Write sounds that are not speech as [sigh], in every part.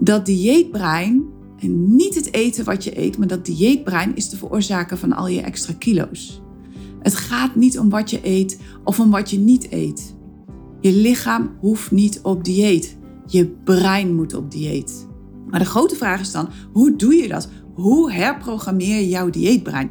Dat dieetbrein, en niet het eten wat je eet, maar dat dieetbrein is de veroorzaker van al je extra kilo's. Het gaat niet om wat je eet of om wat je niet eet. Je lichaam hoeft niet op dieet. Je brein moet op dieet. Maar de grote vraag is dan, hoe doe je dat? Hoe herprogrammeer je jouw dieetbrein?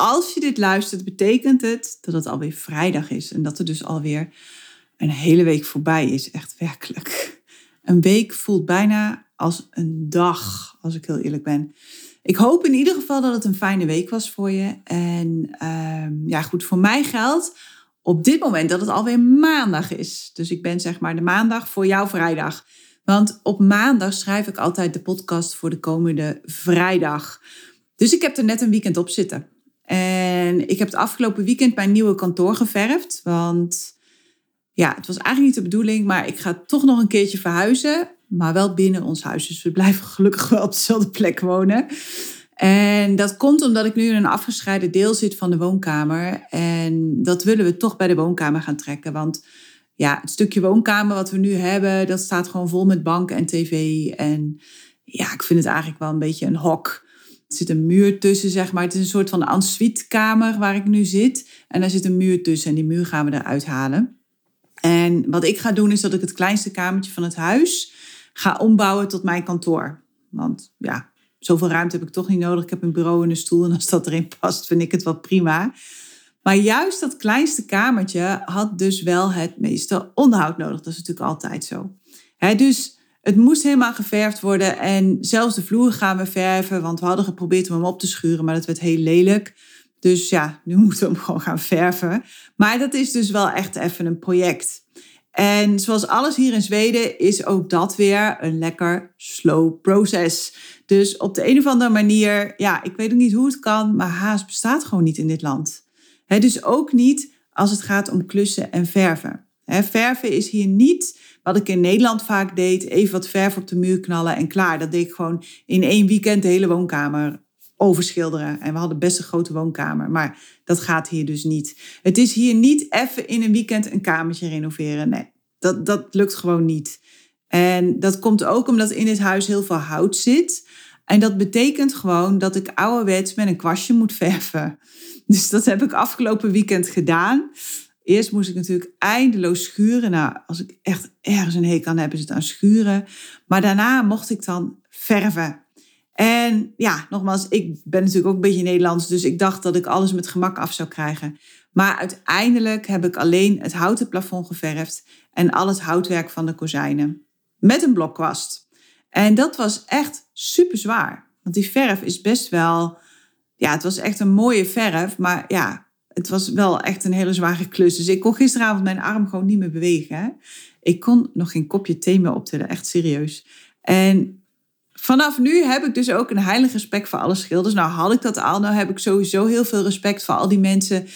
als je dit luistert, betekent het dat het alweer vrijdag is. En dat er dus alweer een hele week voorbij is. Echt werkelijk. Een week voelt bijna als een dag, als ik heel eerlijk ben. Ik hoop in ieder geval dat het een fijne week was voor je. En ehm, ja, goed, voor mij geldt op dit moment dat het alweer maandag is. Dus ik ben zeg maar de maandag voor jouw vrijdag. Want op maandag schrijf ik altijd de podcast voor de komende vrijdag. Dus ik heb er net een weekend op zitten. En ik heb het afgelopen weekend mijn nieuwe kantoor geverfd. Want ja, het was eigenlijk niet de bedoeling, maar ik ga toch nog een keertje verhuizen. Maar wel binnen ons huis. Dus we blijven [laughs] gelukkig wel op dezelfde plek wonen. En dat komt omdat ik nu in een afgescheiden deel zit van de woonkamer. En dat willen we toch bij de woonkamer gaan trekken. Want ja, het stukje woonkamer wat we nu hebben, dat staat gewoon vol met banken en tv. En ja, ik vind het eigenlijk wel een beetje een hok. Er zit een muur tussen, zeg maar. Het is een soort van ensuite kamer waar ik nu zit. En daar zit een muur tussen en die muur gaan we eruit halen. En wat ik ga doen is dat ik het kleinste kamertje van het huis ga ombouwen tot mijn kantoor. Want ja, zoveel ruimte heb ik toch niet nodig. Ik heb een bureau en een stoel en als dat erin past, vind ik het wel prima. Maar juist dat kleinste kamertje had dus wel het meeste onderhoud nodig. Dat is natuurlijk altijd zo. dus het moest helemaal geverfd worden. En zelfs de vloer gaan we verven. Want we hadden geprobeerd om hem op te schuren, maar dat werd heel lelijk. Dus ja, nu [laughs] moeten we hem gewoon gaan verven. Maar dat is dus wel echt even een project. En zoals alles hier in Zweden is ook dat weer een lekker slow proces. Dus op de een of andere manier, ja, ik weet ook niet hoe het kan, maar haast bestaat gewoon niet in dit land. dus ook niet als het gaat om klussen en verven. Verven is hier niet wat ik in Nederland vaak deed, even wat verf op de muur knallen en klaar. Dat deed ik gewoon in één weekend de hele woonkamer overschilderen. En we hadden best een grote woonkamer, maar dat gaat hier dus niet. Het is hier niet even in een weekend een kamertje renoveren. Nee, dat, dat lukt gewoon niet. En dat komt ook omdat in dit huis heel veel hout zit. En dat betekent gewoon dat ik ouderwets met een kwastje moet verven. [laughs] Dus dat heb ik afgelopen weekend gedaan. Eerst moest ik natuurlijk eindeloos schuren. Nou, als ik echt ergens een hekel aan heb, is het aan schuren. Maar daarna mocht ik dan verven. En ja, nogmaals, ik ben natuurlijk ook een beetje Nederlands, dus ik dacht dat ik alles met gemak af zou krijgen. Maar uiteindelijk heb ik alleen het houten plafond geverfd en al het houtwerk van de kozijnen. Met een blokkwast. En dat was echt super zwaar. Want die verf is best wel, ja, het was echt een mooie verf, maar ja, het was wel echt een hele zware klus. Dus ik kon gisteravond mijn arm gewoon niet meer bewegen. Ik kon nog geen kopje thee meer optillen, echt serieus. En vanaf nu heb ik dus ook een heilig respect voor alle schilders. Nou had ik dat al, nou heb ik sowieso heel veel respect voor al die mensen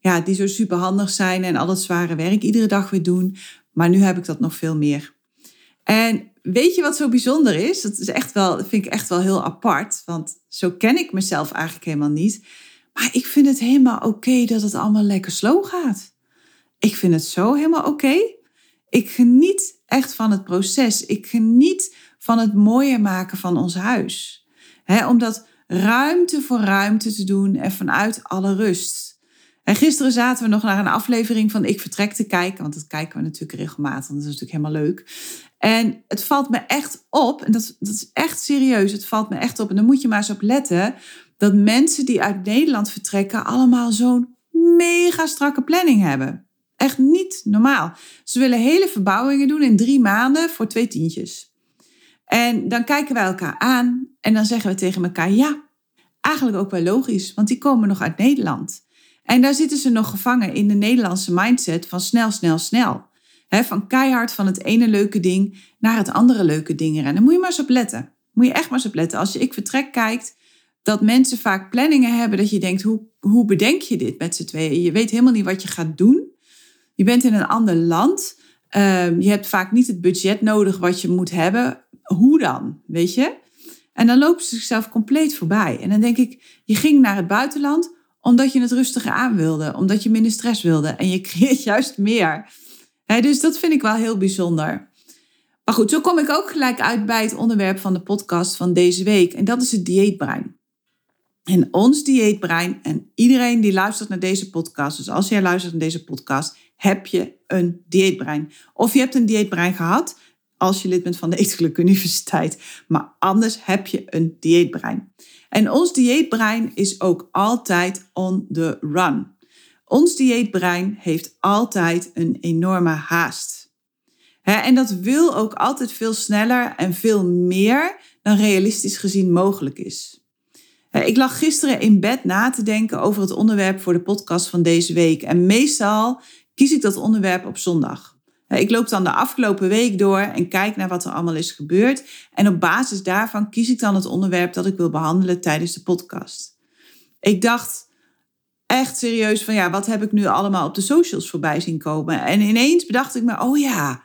ja, die zo superhandig zijn en al dat zware werk iedere dag weer doen. Maar nu heb ik dat nog veel meer. En weet je wat zo bijzonder is? Dat is echt wel, vind ik echt wel heel apart, want zo ken ik mezelf eigenlijk helemaal niet. Maar ik vind het helemaal oké dat het allemaal lekker slow gaat. Ik vind het zo helemaal oké. Ik geniet echt van het proces. Ik geniet van het mooier maken van ons huis. He, om dat ruimte voor ruimte te doen en vanuit alle rust. En gisteren zaten we nog naar een aflevering van Ik Vertrek te kijken, want dat kijken we natuurlijk regelmatig, dat is natuurlijk helemaal leuk. En het valt me echt op, en dat, dat is echt serieus, het valt me echt op. En dan moet je maar eens op letten dat mensen die uit Nederland vertrekken allemaal zo'n mega strakke planning hebben. Echt niet normaal. Ze willen hele verbouwingen doen in drie maanden voor twee tientjes. En dan kijken wij elkaar aan en dan zeggen we tegen elkaar: ja, eigenlijk ook wel logisch, want die komen nog uit Nederland. En daar zitten ze nog gevangen in de Nederlandse mindset van snel, snel, snel. van keihard van het ene leuke ding naar het andere leuke ding. Daar moet je maar eens op letten. Moet je echt maar eens op letten. Als je Ik Vertrek kijkt, dat mensen vaak planningen hebben dat je denkt, hoe, hoe bedenk je dit met z'n tweeën? Je weet helemaal niet wat je gaat doen. Je bent in een ander land. Ehm, je hebt vaak niet het budget nodig wat je moet hebben. Hoe dan? Weet je? En dan lopen ze zichzelf compleet voorbij. En dan denk ik, je ging naar het buitenland omdat je het rustiger aan wilde, omdat je minder stress wilde. En je [laughs] creëert juist meer. dus dat vind ik wel heel bijzonder. Maar goed, zo kom ik ook gelijk uit bij het onderwerp van de podcast van deze week. En dat is het dieetbrein. En ons dieetbrein en iedereen die luistert naar deze podcast, dus als jij luistert naar deze podcast, heb je een dieetbrein. Of je hebt een dieetbrein gehad als je lid bent van de Eetgeluk Universiteit, maar anders heb je een dieetbrein. En ons dieetbrein is ook altijd on the run. Ons dieetbrein heeft altijd een enorme haast. en dat wil ook altijd veel sneller en veel meer dan realistisch gezien mogelijk is. Ik lag gisteren in bed na te denken over het onderwerp voor de podcast van deze week. En meestal kies ik dat onderwerp op zondag. Ik loop dan de afgelopen week door en kijk naar wat er allemaal is gebeurd. En op basis daarvan kies ik dan het onderwerp dat ik wil behandelen tijdens de podcast. Ik dacht echt serieus van ja, wat heb ik nu allemaal op de socials voorbij zien komen? En ineens bedacht ik me, oh ja,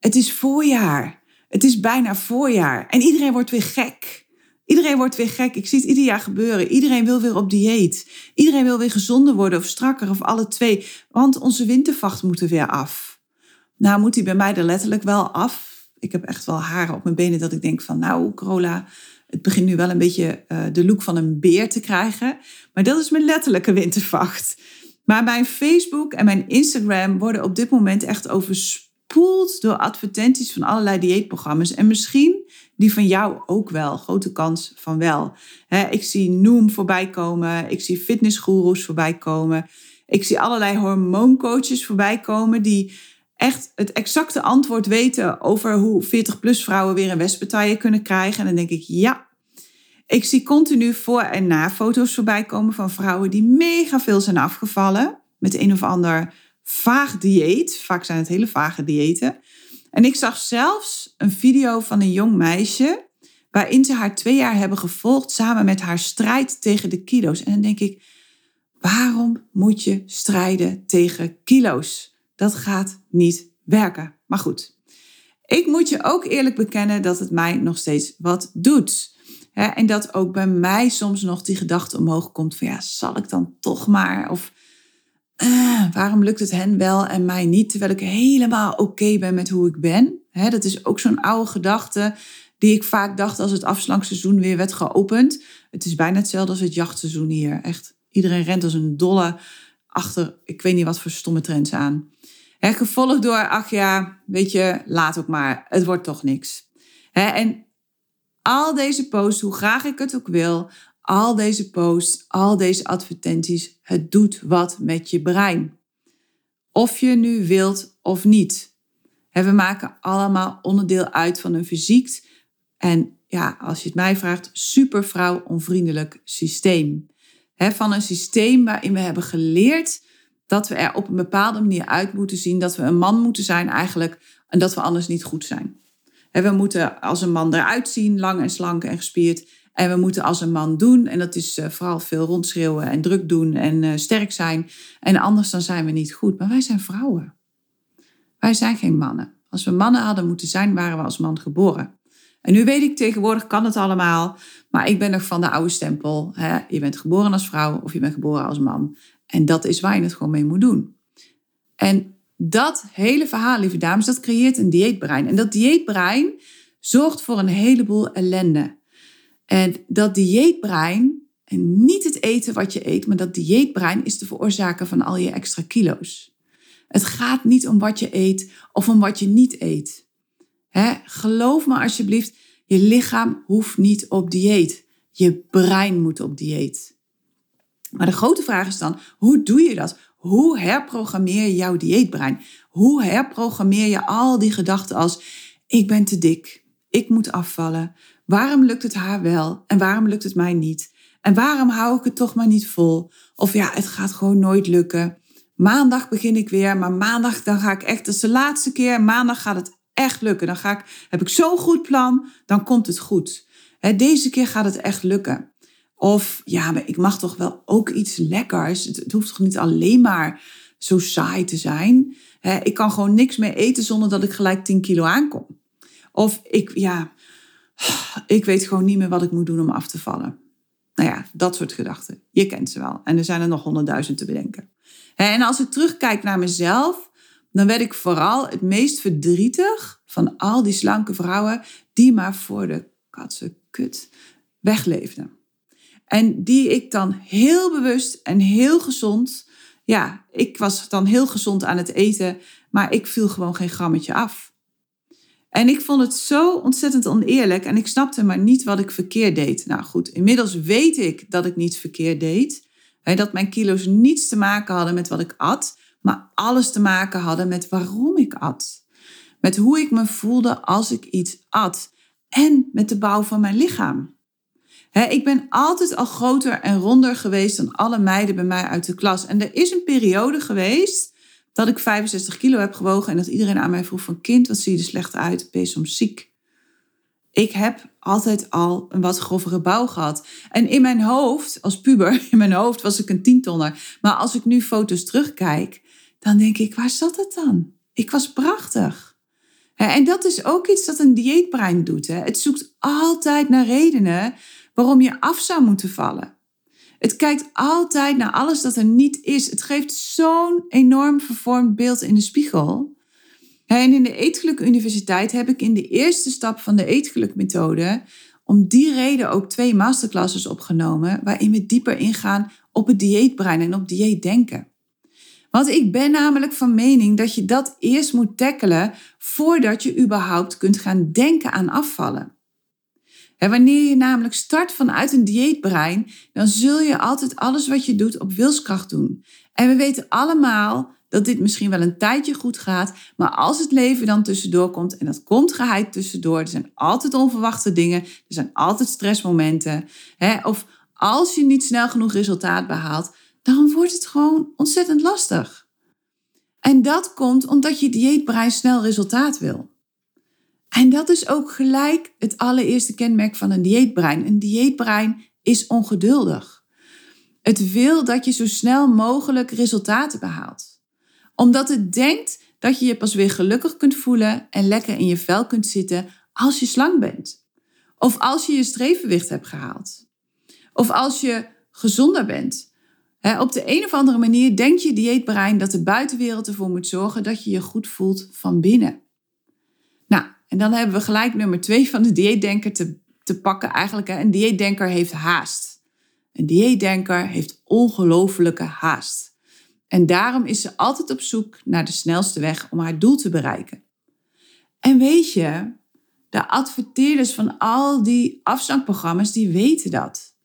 het is voorjaar. Het is bijna voorjaar. En iedereen wordt weer gek. Iedereen wordt weer gek. Ik zie het ieder jaar gebeuren. Iedereen wil weer op dieet. Iedereen wil weer gezonder worden of strakker of alle twee. Want onze wintervacht moet er weer af. Nou moet die bij mij er letterlijk wel af. Ik heb echt wel haren op mijn benen dat ik denk van nou Corolla, het begint nu wel een beetje uh, de look van een beer te krijgen. Maar dat is mijn letterlijke wintervacht. Maar mijn Facebook en mijn Instagram worden op dit moment echt overspoeld door advertenties van allerlei dieetprogramma's. En misschien die van jou ook wel. Grote kans van wel. ik zie Noom voorbij komen. Ik zie fitnessgoeroes voorbij komen. Ik zie allerlei hormooncoaches voorbij komen die echt het exacte antwoord weten over hoe 40-plus vrouwen weer een wespentaille kunnen krijgen. En dan denk ik, ja. Ik zie continu voor- en na foto's voorbij komen van vrouwen die mega veel zijn afgevallen. Met een of ander vaag dieet. Vaak zijn het hele vage diëten. En ik zag zelfs een video van een jong meisje waarin ze haar twee jaar hebben gevolgd samen met haar strijd tegen de kilo's. En dan denk ik, waarom moet je strijden tegen kilo's? Dat gaat niet werken. Maar goed, ik moet je ook eerlijk bekennen dat het mij nog steeds wat doet. En dat ook bij mij soms nog die gedachte omhoog komt van ja, zal ik dan toch maar? Of uh, waarom lukt het hen wel en mij niet, terwijl ik helemaal oké ben met hoe ik ben? dat is ook zo'n oude gedachte die ik vaak dacht als het afslangseizoen weer werd geopend. Het is bijna hetzelfde als het jachtseizoen hier. Echt, iedereen rent als een dolle achter, ik weet niet wat voor stomme trends aan. Gevolgd door, ach ja, weet je, laat ook maar, het wordt toch niks. en al deze posts, hoe graag ik het ook wil, al deze posts, al deze advertenties, het doet wat met je brein. Of je nu wilt of niet. we maken allemaal onderdeel uit van een fysiek en ja, als je het mij vraagt, super onvriendelijk systeem. van een systeem waarin we hebben geleerd dat we er op een bepaalde manier uit moeten zien, dat we een man moeten zijn eigenlijk en dat we anders niet goed zijn. we moeten als een man eruit zien, lang en slank en gespierd. En we moeten als een man doen. En dat is uh, vooral veel rondschreeuwen en druk doen en uh, sterk zijn. En anders dan zijn we niet goed. Maar wij zijn vrouwen. Wij zijn geen mannen. Als we mannen hadden moeten zijn, waren we als man geboren. En nu weet ik tegenwoordig kan het allemaal. Maar ik ben nog van de oude stempel. Hè? Je bent geboren als vrouw of je bent geboren als man. En dat is waar je het gewoon mee moet doen. En dat hele verhaal, lieve dames, dat creëert een dieetbrein. En dat dieetbrein zorgt voor een heleboel ellende. En dat dieetbrein, en niet het eten wat je eet, maar dat dieetbrein is de veroorzaker van al je extra kilo's. Het gaat niet om wat je eet of om wat je niet eet. geloof me alsjeblieft, je lichaam hoeft niet op dieet. Je brein moet op dieet. Maar de grote vraag is dan, hoe doe je dat? Hoe herprogrammeer je jouw dieetbrein? Hoe herprogrammeer je al die gedachten als, ik ben te dik, ik moet afvallen, Waarom lukt het haar wel en waarom lukt het mij niet? En waarom hou ik het toch maar niet vol? Of ja, het gaat gewoon nooit lukken. Maandag begin ik weer, maar maandag dan ga ik echt, dat is de laatste keer, maandag gaat het echt lukken. Dan ga ik, heb ik zo'n goed plan, dan komt het goed. deze keer gaat het echt lukken. Of ja, maar ik mag toch wel ook iets lekkers. Het, hoeft toch niet alleen maar zo saai te zijn. ik kan gewoon niks meer eten zonder dat ik gelijk 10 kilo aankom. Of ik, ja, ik weet gewoon niet meer wat ik moet doen om af te vallen. Nou ja, dat soort gedachten. Je kent ze wel. En er zijn er nog honderdduizend te bedenken. En als ik terugkijk naar mezelf, dan werd ik vooral het meest verdrietig van al die slanke vrouwen die maar voor de katse kut wegleefden. En die ik dan heel bewust en heel gezond, ja, ik was dan heel gezond aan het eten, maar ik viel gewoon geen grammetje af. En ik vond het zo ontzettend oneerlijk en ik snapte maar niet wat ik verkeerd deed. Nou goed, inmiddels weet ik dat ik niets verkeerd deed. Dat mijn kilo's niets te maken hadden met wat ik at, maar alles te maken hadden met waarom ik at. Met hoe ik me voelde als ik iets at en met de bouw van mijn lichaam. ik ben altijd al groter en ronder geweest dan alle meiden bij mij uit de klas. En er is een periode geweest dat ik 65 kilo heb gewogen en dat iedereen aan mij vroeg van kind, wat zie je er slecht uit, ben je soms ziek? Ik heb altijd al een wat grovere bouw gehad. En in mijn hoofd, als puber, [laughs] in mijn hoofd was ik een tientonner. Maar als ik nu foto's terugkijk, dan denk ik, waar zat het dan? Ik was prachtig. En dat is ook iets dat een dieetbrein doet. Het zoekt altijd naar redenen waarom je af zou moeten vallen. Het kijkt altijd naar alles dat er niet is. Het geeft zo'n enorm vervormd beeld in de spiegel. En in de Eetgeluk Universiteit heb ik in de eerste stap van de Eetgeluk-methode om die reden ook twee masterclasses opgenomen waarin we dieper ingaan op het dieetbrein en op dieetdenken. Want ik ben namelijk van mening dat je dat eerst moet tackelen voordat je überhaupt kunt gaan denken aan afvallen. Wanneer je namelijk start vanuit een dieetbrein, dan zul je altijd alles wat je doet op wilskracht doen. En we weten allemaal dat dit misschien wel een tijdje goed gaat, maar als het leven dan tussendoor komt, en dat komt geheid tussendoor, er zijn altijd onverwachte dingen, er zijn altijd stressmomenten, of als je niet snel genoeg resultaat behaalt, dan wordt het gewoon ontzettend lastig. En dat komt omdat je dieetbrein snel resultaat wil. En dat is ook gelijk het allereerste kenmerk van een dieetbrein. Een dieetbrein is ongeduldig. Het wil dat je zo snel mogelijk resultaten behaalt. Omdat het denkt dat je je pas weer gelukkig kunt voelen en lekker in je vel kunt zitten als je slank bent. Of als je je streefgewicht hebt gehaald. Of als je gezonder bent. op de een of andere manier denkt je dieetbrein dat de buitenwereld ervoor moet zorgen dat je je goed voelt van binnen. En dan hebben we gelijk nummer twee van de dieetdenker te, te pakken. Eigenlijk, een dieetdenker heeft haast. Een dieetdenker heeft ongelofelijke haast. En daarom is ze altijd op zoek naar de snelste weg om haar doel te bereiken. En weet je, de adverteerders van al die afstandprogramma's, die weten dat.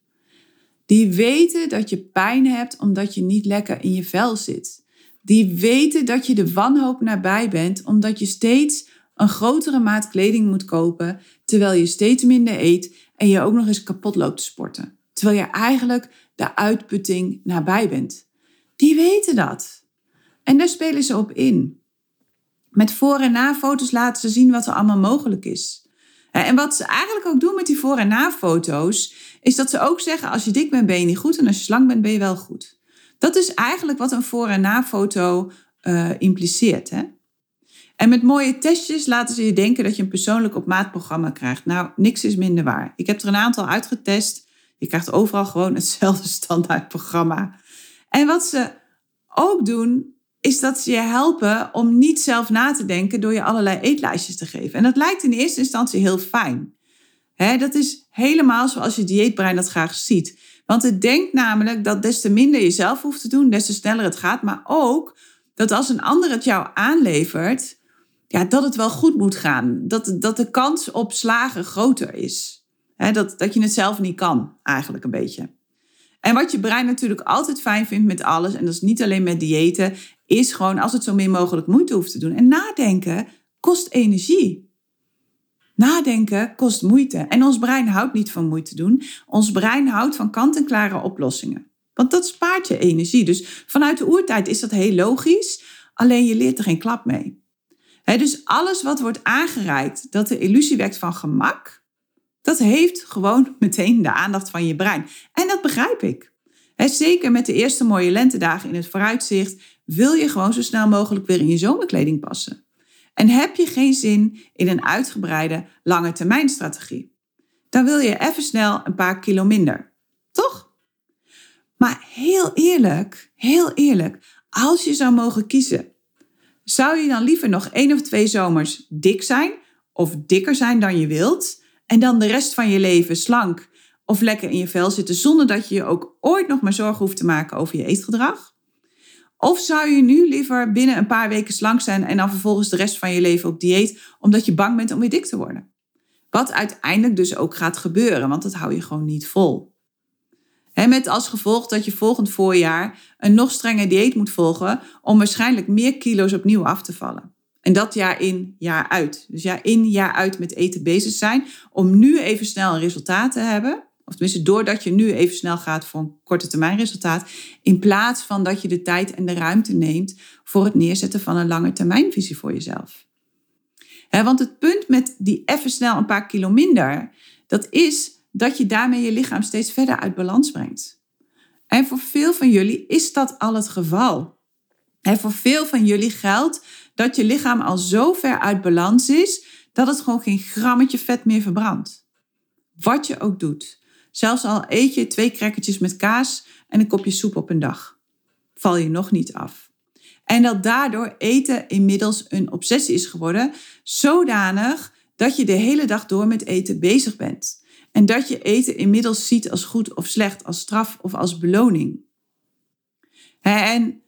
Die weten dat je pijn hebt omdat je niet lekker in je vel zit. Die weten dat je de wanhoop nabij bent omdat je steeds een grotere maat kleding moet kopen, terwijl je steeds minder eet en je ook nog eens kapot loopt te sporten. Terwijl je eigenlijk de uitputting nabij bent. Die weten dat. En daar spelen ze op in. Met voor- en na-foto's laten ze zien wat er allemaal mogelijk is. En wat ze eigenlijk ook doen met die voor- en na-foto's, is dat ze ook zeggen: als je dik bent, ben je niet goed en als je slank bent, ben je wel goed. Dat is eigenlijk wat een voor- en na-foto uh, impliceert. Hè? En met mooie testjes laten ze je denken dat je een persoonlijk op maat programma krijgt. Nou, niks is minder waar. Ik heb er een aantal uitgetest. Je krijgt overal gewoon hetzelfde [laughs] standaard programma. En wat ze ook doen, is dat ze je helpen om niet zelf na te denken door je allerlei eetlijstjes te geven. En dat lijkt in eerste instantie heel fijn. dat is helemaal zoals je dieetbrein dat graag ziet. Want het denkt namelijk dat des te minder je zelf hoeft te doen, des te sneller het gaat. Maar ook dat als een ander het jou aanlevert, ja, dat het wel goed moet gaan. Dat, dat de kans op slagen groter is. dat, dat je het zelf niet kan, eigenlijk een beetje. En wat je brein natuurlijk altijd fijn vindt met alles, en dat is niet alleen met diëten, is gewoon als het zo min mogelijk moeite hoeft te doen. En nadenken kost energie. Nadenken kost moeite en ons brein houdt niet van moeite doen. Ons brein houdt van kant-en-klare oplossingen. Want dat spaart je energie. Dus vanuit de oertijd is dat heel logisch, alleen je leert er geen klap mee. Dus alles wat wordt aangereikt dat de illusie wekt van gemak, dat heeft gewoon meteen de aandacht van je brein. En dat begrijp ik. zeker met de eerste mooie lentedagen in het vooruitzicht wil je gewoon zo snel mogelijk weer in je zomerkleding passen. En heb je geen zin in een uitgebreide lange termijn strategie. Dan wil je even snel een paar kilo minder. Toch? Maar heel eerlijk, heel eerlijk, als je zou mogen kiezen, zou je dan liever nog één of twee zomers dik zijn of dikker zijn dan je wilt en dan de rest van je leven slank of lekker in je vel zitten zonder dat je je ook ooit nog maar zorgen hoeft te maken over je eetgedrag? Of zou je nu liever binnen een paar weken slank zijn en dan vervolgens de rest van je leven op dieet omdat je bang bent om weer dik te worden? Wat uiteindelijk dus ook gaat gebeuren, want dat hou je gewoon niet vol. Met als gevolg dat je volgend voorjaar een nog strenger dieet moet volgen om waarschijnlijk meer kilo's opnieuw af te vallen. En dat jaar in, jaar uit. Dus jaar in, jaar uit met eten bezig zijn om nu even snel een resultaat te hebben. Of tenminste, doordat je nu even snel gaat voor een korte termijn resultaat. In plaats van dat je de tijd en de ruimte neemt voor het neerzetten van een lange termijnvisie voor jezelf. want het punt met die even snel een paar kilo minder, dat is dat je daarmee je lichaam steeds verder uit balans brengt. En voor veel van jullie is dat al het geval. En voor veel van jullie geldt dat je lichaam al zo ver uit balans is dat het gewoon geen grammetje vet meer verbrandt. Wat je ook doet. Zelfs al eet je twee crackertjes met kaas en een kopje soep op een dag. Val je nog niet af. En dat daardoor eten inmiddels een obsessie is geworden, zodanig dat je de hele dag door met eten bezig bent. En dat je eten inmiddels ziet als goed of slecht, als straf of als beloning. En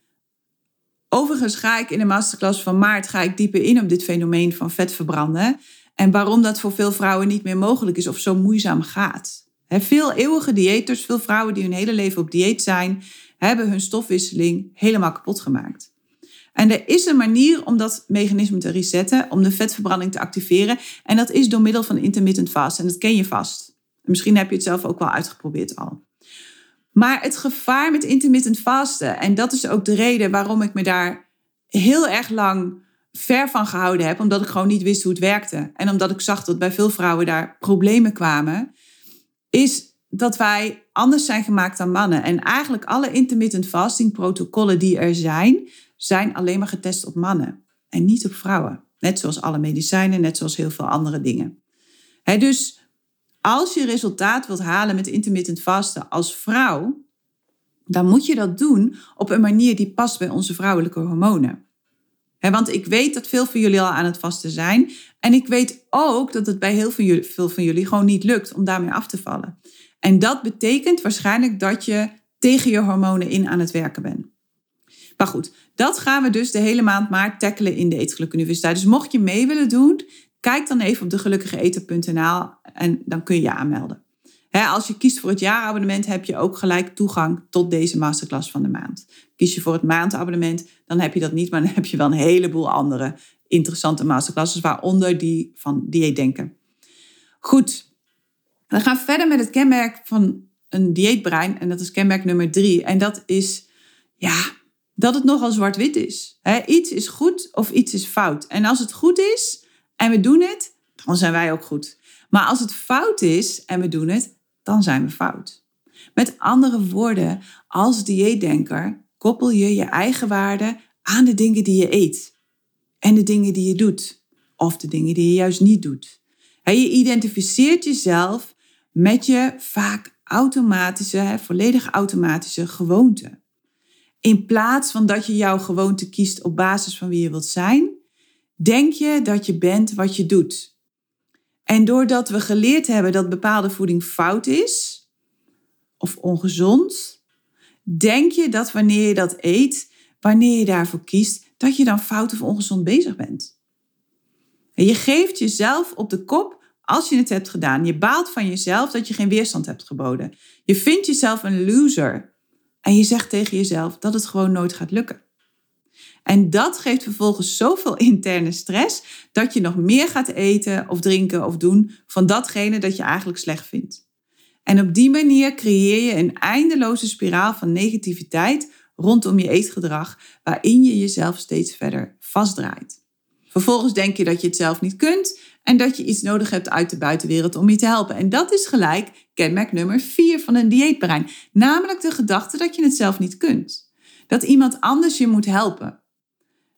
overigens ga ik in de masterclass van maart ga ik dieper in op dit fenomeen van vet verbranden. En waarom dat voor veel vrouwen niet meer mogelijk is of zo moeizaam gaat. Veel eeuwige diëters, veel vrouwen die hun hele leven op dieet zijn, hebben hun stofwisseling helemaal kapot gemaakt. En er is een manier om dat mechanisme te resetten, om de vetverbranding te activeren. En dat is door middel van intermittent fast. En dat ken je vast. Misschien heb je het zelf ook wel uitgeprobeerd al. Maar het gevaar met intermittent vasten, en dat is ook de reden waarom ik me daar heel erg lang ver van gehouden heb, omdat ik gewoon niet wist hoe het werkte. En omdat ik zag dat bij veel vrouwen daar problemen kwamen, is dat wij anders zijn gemaakt dan mannen. En eigenlijk alle intermittent fasting protocollen die er zijn, zijn alleen maar getest op mannen en niet op vrouwen. Net zoals alle medicijnen, net zoals heel veel andere dingen. dus als je resultaat wilt halen met intermittent vasten als vrouw, dan moet je dat doen op een manier die past bij onze vrouwelijke hormonen. want ik weet dat veel van jullie al aan het vasten zijn. En ik weet ook dat het bij heel veel, veel van jullie gewoon niet lukt om daarmee af te vallen. En dat betekent waarschijnlijk dat je tegen je hormonen in aan het werken bent. Maar goed, dat gaan we dus de hele maand maart tackelen in de Eetgeluk Universiteit. Dus mocht je mee willen doen, Kijk dan even op de gelukkigeeten.nl en dan kun je je aanmelden. als je kiest voor het jaarabonnement, heb je ook gelijk toegang tot deze masterclass van de maand. Kies je voor het maandabonnement, dan heb je dat niet, maar dan heb je wel een heleboel andere interessante masterclasses, waaronder die van dieetdenken. Goed, we gaan verder met het kenmerk van een dieetbrein en dat is kenmerk nummer drie. En dat is, ja, dat het nogal zwart-wit is. iets is goed of iets is fout. En als het goed is, en we doen het, dan zijn wij ook goed. Maar als het fout is en we doen het, dan zijn we fout. Met andere woorden, als dieetdenker koppel je je eigen waarde aan de dingen die je eet. En de dingen die je doet. Of de dingen die je juist niet doet. Je identificeert jezelf met je vaak automatische, volledig automatische gewoonte. In plaats van dat je jouw gewoonte kiest op basis van wie je wilt zijn, denk je dat je bent wat je doet. En doordat we geleerd hebben dat bepaalde voeding fout is of ongezond, denk je dat wanneer je dat eet, wanneer je daarvoor kiest, dat je dan fout of ongezond bezig bent. En je geeft jezelf op de kop als je het hebt gedaan. Je baalt van jezelf dat je geen weerstand hebt geboden. Je vindt jezelf een loser. En je zegt tegen jezelf dat het gewoon nooit gaat lukken. En dat geeft vervolgens zoveel [laughs] interne stress dat je nog meer gaat eten of drinken of doen van datgene dat je eigenlijk slecht vindt. En op die manier creëer je een eindeloze spiraal van negativiteit rondom je eetgedrag, waarin je jezelf steeds verder vastdraait. Vervolgens denk je dat je het zelf niet kunt en dat je iets nodig hebt uit de buitenwereld om je te helpen. En dat is gelijk kenmerk nummer 4 van een dieetbrein, namelijk de gedachte dat je het zelf niet kunt. Dat iemand anders je moet helpen.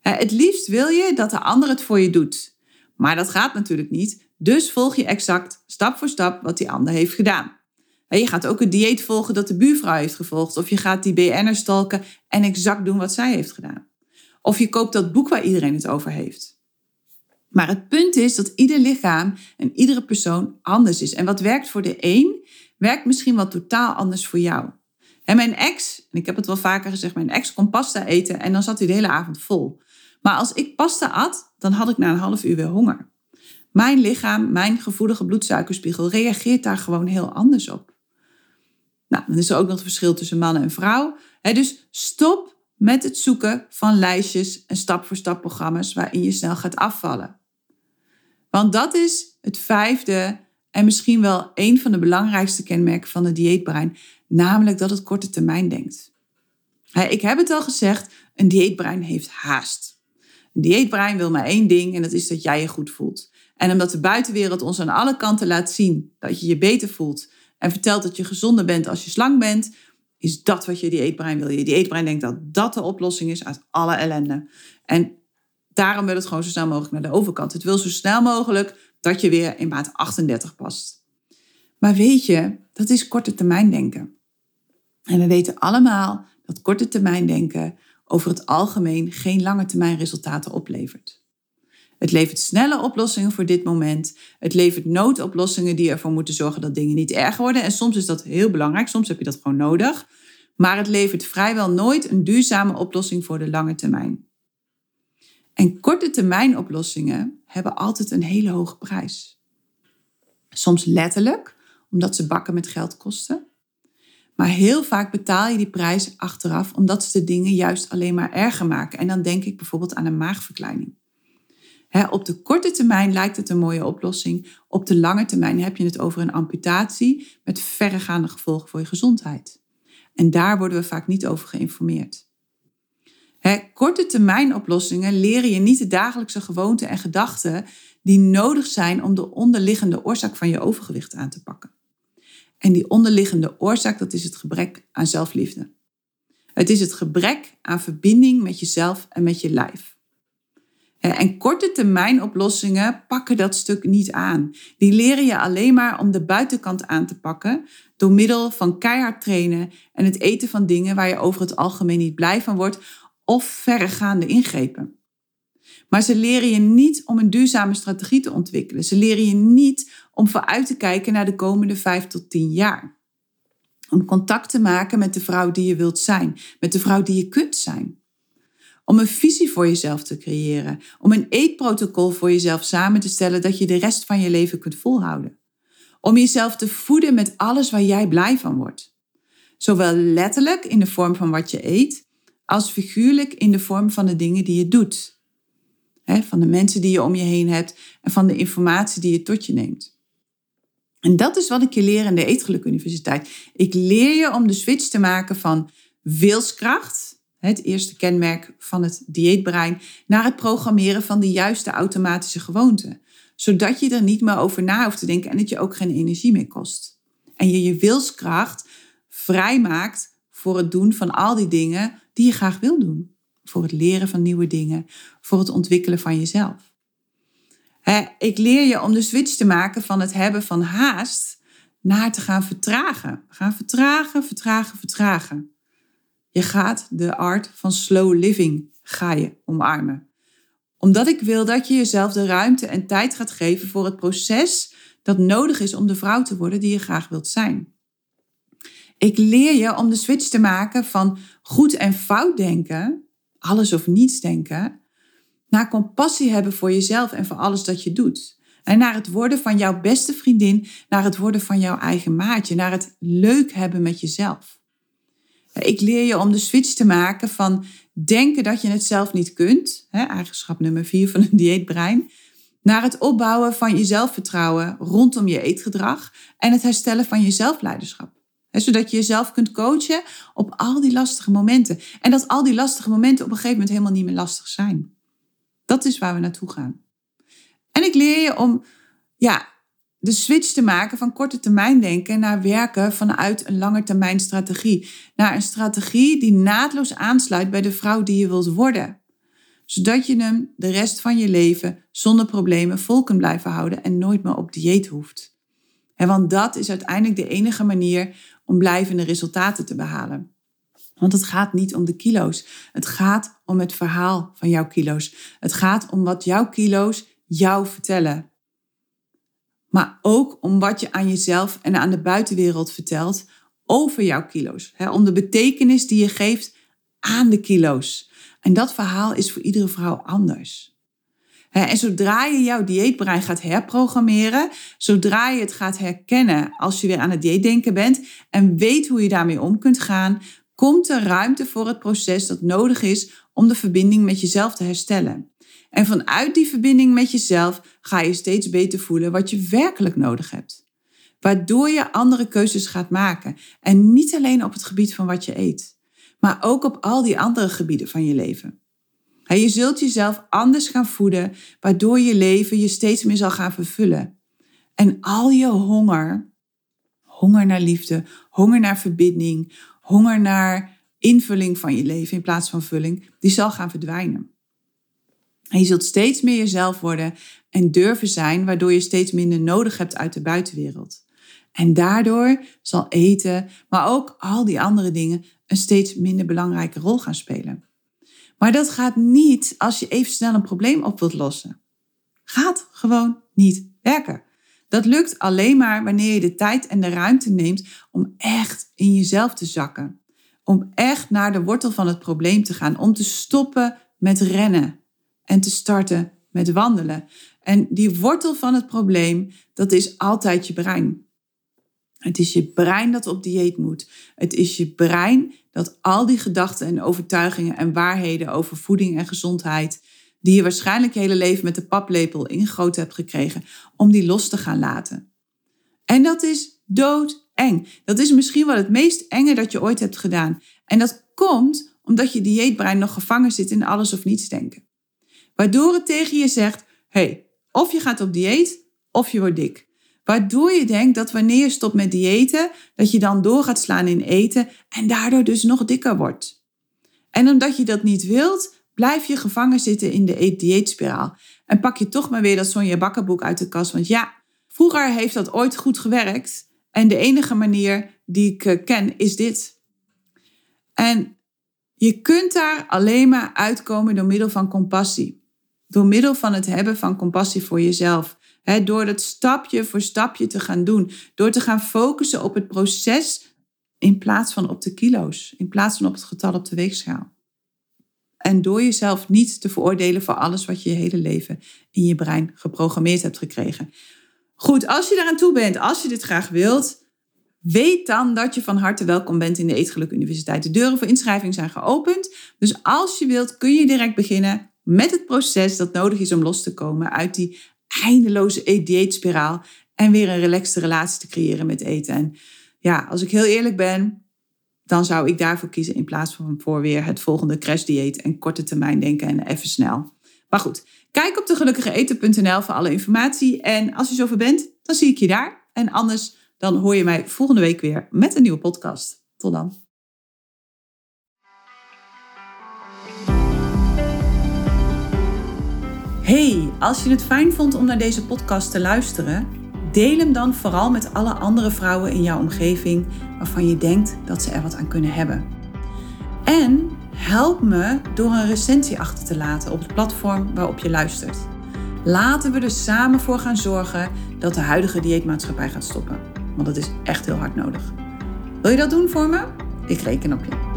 Het liefst wil je dat de ander het voor je doet. Maar dat gaat natuurlijk niet, dus volg je exact stap voor stap wat die ander heeft gedaan. Je gaat ook het dieet volgen dat de buurvrouw heeft gevolgd. Of je gaat die BN'er stalken en exact doen wat zij heeft gedaan. Of je koopt dat boek waar iedereen het over heeft. Maar het punt is dat ieder lichaam en iedere persoon anders is. En wat werkt voor de een, werkt misschien wel totaal anders voor jou. En mijn ex, en ik heb het wel vaker gezegd, mijn ex kon pasta eten en dan zat hij de hele avond vol. Maar als ik pasta at, dan had ik na een half uur weer honger. Mijn lichaam, mijn gevoelige bloedsuikerspiegel reageert daar gewoon heel anders op. Nou, dan is er ook nog het verschil tussen man en vrouw. dus stop met het zoeken van lijstjes en stap-voor-stap programma's waarin je snel gaat afvallen. Want dat is het vijfde en misschien wel een van de belangrijkste kenmerken van het dieetbrein, namelijk dat het korte termijn denkt. Ik heb het al gezegd, een dieetbrein heeft haast. Een dieetbrein wil maar één ding en dat is dat jij je goed voelt. En omdat de buitenwereld ons aan alle kanten laat zien dat je je beter voelt en vertelt dat je gezonder bent als je slank bent, is dat wat je dieetbrein wil. Je dieetbrein denkt dat dat de oplossing is uit alle ellende. En daarom wil het gewoon zo snel mogelijk naar de overkant. Het wil zo snel mogelijk dat je weer in maat 38 past. Maar weet je, dat is korte termijn denken. En we weten allemaal dat korte termijn denken over het algemeen geen lange termijn resultaten oplevert. Het levert snelle oplossingen voor dit moment. Het levert noodoplossingen die ervoor moeten zorgen dat dingen niet erger worden. En soms is dat heel belangrijk, soms heb je dat gewoon nodig. Maar het levert vrijwel nooit een duurzame oplossing voor de lange termijn. En korte termijn oplossingen hebben altijd een hele hoge prijs. Soms letterlijk, omdat ze bakken met geld kosten. Maar heel vaak betaal je die prijs achteraf omdat ze de dingen juist alleen maar erger maken. En dan denk ik bijvoorbeeld aan een maagverkleining op de korte termijn lijkt het een mooie oplossing. Op de lange termijn heb je het over een amputatie met verregaande gevolgen voor je gezondheid. En daar worden we vaak niet over geïnformeerd. korte termijn oplossingen leren je niet de dagelijkse gewoonten en gedachten die nodig zijn om de onderliggende oorzaak van je overgewicht aan te pakken. En die onderliggende oorzaak, dat is het gebrek aan zelfliefde. Het is het gebrek aan verbinding met jezelf en met je lijf. En korte termijn oplossingen pakken dat stuk niet aan. Die leren je alleen maar om de buitenkant aan te pakken door middel van keihard trainen en het eten van dingen waar je over het algemeen niet blij van wordt of verregaande ingrepen. Maar ze leren je niet om een duurzame strategie te ontwikkelen. Ze leren je niet om vooruit te kijken naar de komende vijf tot tien jaar. Om contact te maken met de vrouw die je wilt zijn, met de vrouw die je kunt zijn. Om een visie voor jezelf te creëren. Om een eetprotocol voor jezelf samen te stellen dat je de rest van je leven kunt volhouden. Om jezelf te voeden met alles waar jij blij van wordt. Zowel letterlijk in de vorm van wat je eet, als figuurlijk in de vorm van de dingen die je doet. van de mensen die je om je heen hebt en van de informatie die je tot je neemt. En dat is wat ik je leer in de Eetgeluk Universiteit. Ik leer je om de switch te maken van wilskracht, het eerste kenmerk van het dieetbrein, naar het programmeren van de juiste automatische gewoonten. Zodat je er niet meer over na hoeft te denken en het je ook geen energie meer kost. En je je wilskracht vrijmaakt voor het doen van al die dingen die je graag wil doen. Voor het leren van nieuwe dingen, voor het ontwikkelen van jezelf. Ik leer je om de switch te maken van het hebben van haast naar te gaan vertragen. Gaan vertragen, vertragen, vertragen. Je gaat de art van slow living ga je omarmen. Omdat ik wil dat je jezelf de ruimte en tijd gaat geven voor het proces dat nodig is om de vrouw te worden die je graag wilt zijn. Ik leer je om de switch te maken van goed en fout denken, alles of niets denken, naar compassie hebben voor jezelf en voor alles dat je doet. En naar het worden van jouw beste vriendin, naar het worden van jouw eigen maatje, naar het leuk hebben met jezelf Ik leer je om de switch te maken van denken dat je het zelf niet kunt, hè, eigenschap nummer vier van een dieetbrein, naar het opbouwen van je zelfvertrouwen rondom je eetgedrag en het herstellen van je zelfleiderschap. zodat je jezelf kunt coachen op al die lastige momenten. En dat al die lastige momenten op een gegeven moment helemaal niet meer lastig zijn. Dat is waar we naartoe gaan. En ik leer je om ja, de switch te maken van korte termijn denken naar werken vanuit een lange termijn strategie. Naar een strategie die naadloos aansluit bij de vrouw die je wilt worden. Zodat je hem de rest van je leven zonder problemen vol kunt blijven houden en nooit meer op dieet hoeft. want dat is uiteindelijk de enige manier om blijvende resultaten te behalen. Want het gaat niet om de kilo's. Het gaat om het verhaal van jouw kilo's. Het gaat om wat jouw kilo's jou vertellen maar ook om wat je aan jezelf en aan de buitenwereld vertelt over jouw kilo's. Om de betekenis die je geeft aan de kilo's. En dat verhaal is voor iedere vrouw anders. En zodra je jouw dieetbrein gaat herprogrammeren, zodra je het gaat herkennen als je weer aan het dieetdenken bent en weet hoe je daarmee om kunt gaan, komt er ruimte voor het proces dat nodig is om de verbinding met jezelf te herstellen. En vanuit die verbinding met jezelf ga je steeds beter voelen wat je werkelijk nodig hebt. Waardoor je andere keuzes gaat maken. En niet alleen op het gebied van wat je eet, maar ook op al die andere gebieden van je leven. Je zult jezelf anders gaan voeden, waardoor je leven je steeds meer zal gaan vervullen. En al je honger, honger naar liefde, honger naar verbinding, honger naar invulling van je leven in plaats van vulling, die zal gaan verdwijnen. En je zult steeds meer jezelf worden en durven zijn, waardoor je steeds minder nodig hebt uit de buitenwereld. En daardoor zal eten, maar ook al die andere dingen, een steeds minder belangrijke rol gaan spelen. Maar dat gaat niet als je even snel een probleem op wilt lossen. Gaat gewoon niet werken. Dat lukt alleen maar wanneer je de tijd en de ruimte neemt om echt in jezelf te zakken. Om echt naar de wortel van het probleem te gaan. Om te stoppen met rennen en te starten met wandelen. En die wortel van het probleem, dat is altijd je brein. Het is je brein dat op dieet moet. Het is je brein dat al die gedachten en overtuigingen en waarheden over voeding en gezondheid, die je waarschijnlijk je hele leven met de paplepel ingegoten hebt gekregen, om die los te gaan laten. En dat is doodeng. Dat is misschien wel het meest enge dat je ooit hebt gedaan. En dat komt omdat je dieetbrein nog gevangen zit in alles of niets denken. Waardoor het tegen je zegt: hey, of je gaat op dieet of je wordt dik. Waardoor je denkt dat wanneer je stopt met diëten, dat je dan door gaat slaan in eten en daardoor dus nog dikker wordt. En omdat je dat niet wilt, blijf je gevangen zitten in de eet-dieetspiraal. En pak je toch maar weer dat Sonja Bakkerboek uit de kast. Want ja, vroeger heeft dat ooit goed gewerkt. En de enige manier die ik eh, ken is dit. En je kunt daar alleen maar uitkomen door middel van compassie. Door middel van het hebben van compassie voor jezelf. door dat stapje voor stapje te gaan doen. Door te gaan focussen op het proces in plaats van op de kilo's. In plaats van op het getal op de weegschaal. En door jezelf niet te veroordelen voor alles wat je je hele leven in je brein geprogrammeerd hebt gekregen. Goed, als je daaraan toe bent, als je dit graag wilt, weet dan dat je van harte welkom bent in de Eetgeluk Universiteit. De deuren voor inschrijving zijn geopend. Dus als je wilt, kun je direct beginnen met het proces dat nodig is om los te komen uit die eindeloze dieetspiraal en weer een relaxte relatie te creëren met eten. En ja, als ik heel eerlijk ben, dan zou ik daarvoor kiezen in plaats van voor weer het volgende crashdieet en korte termijn denken en even snel. Maar goed, kijk op de gelukkigeeten.nl voor alle informatie. En als je zover bent, dan zie ik je daar. En anders, dan hoor je mij volgende week weer met een nieuwe podcast. Tot dan. Hey, als je het fijn vond om naar deze podcast te luisteren, deel hem dan vooral met alle andere vrouwen in jouw omgeving waarvan je denkt dat ze er wat aan kunnen hebben. En help me door een recensie achter te laten op het platform waarop je luistert. Laten we er samen voor gaan zorgen dat de huidige dieetmaatschappij gaat stoppen. Want dat is echt heel hard nodig. Wil je dat doen voor me? Ik reken op je.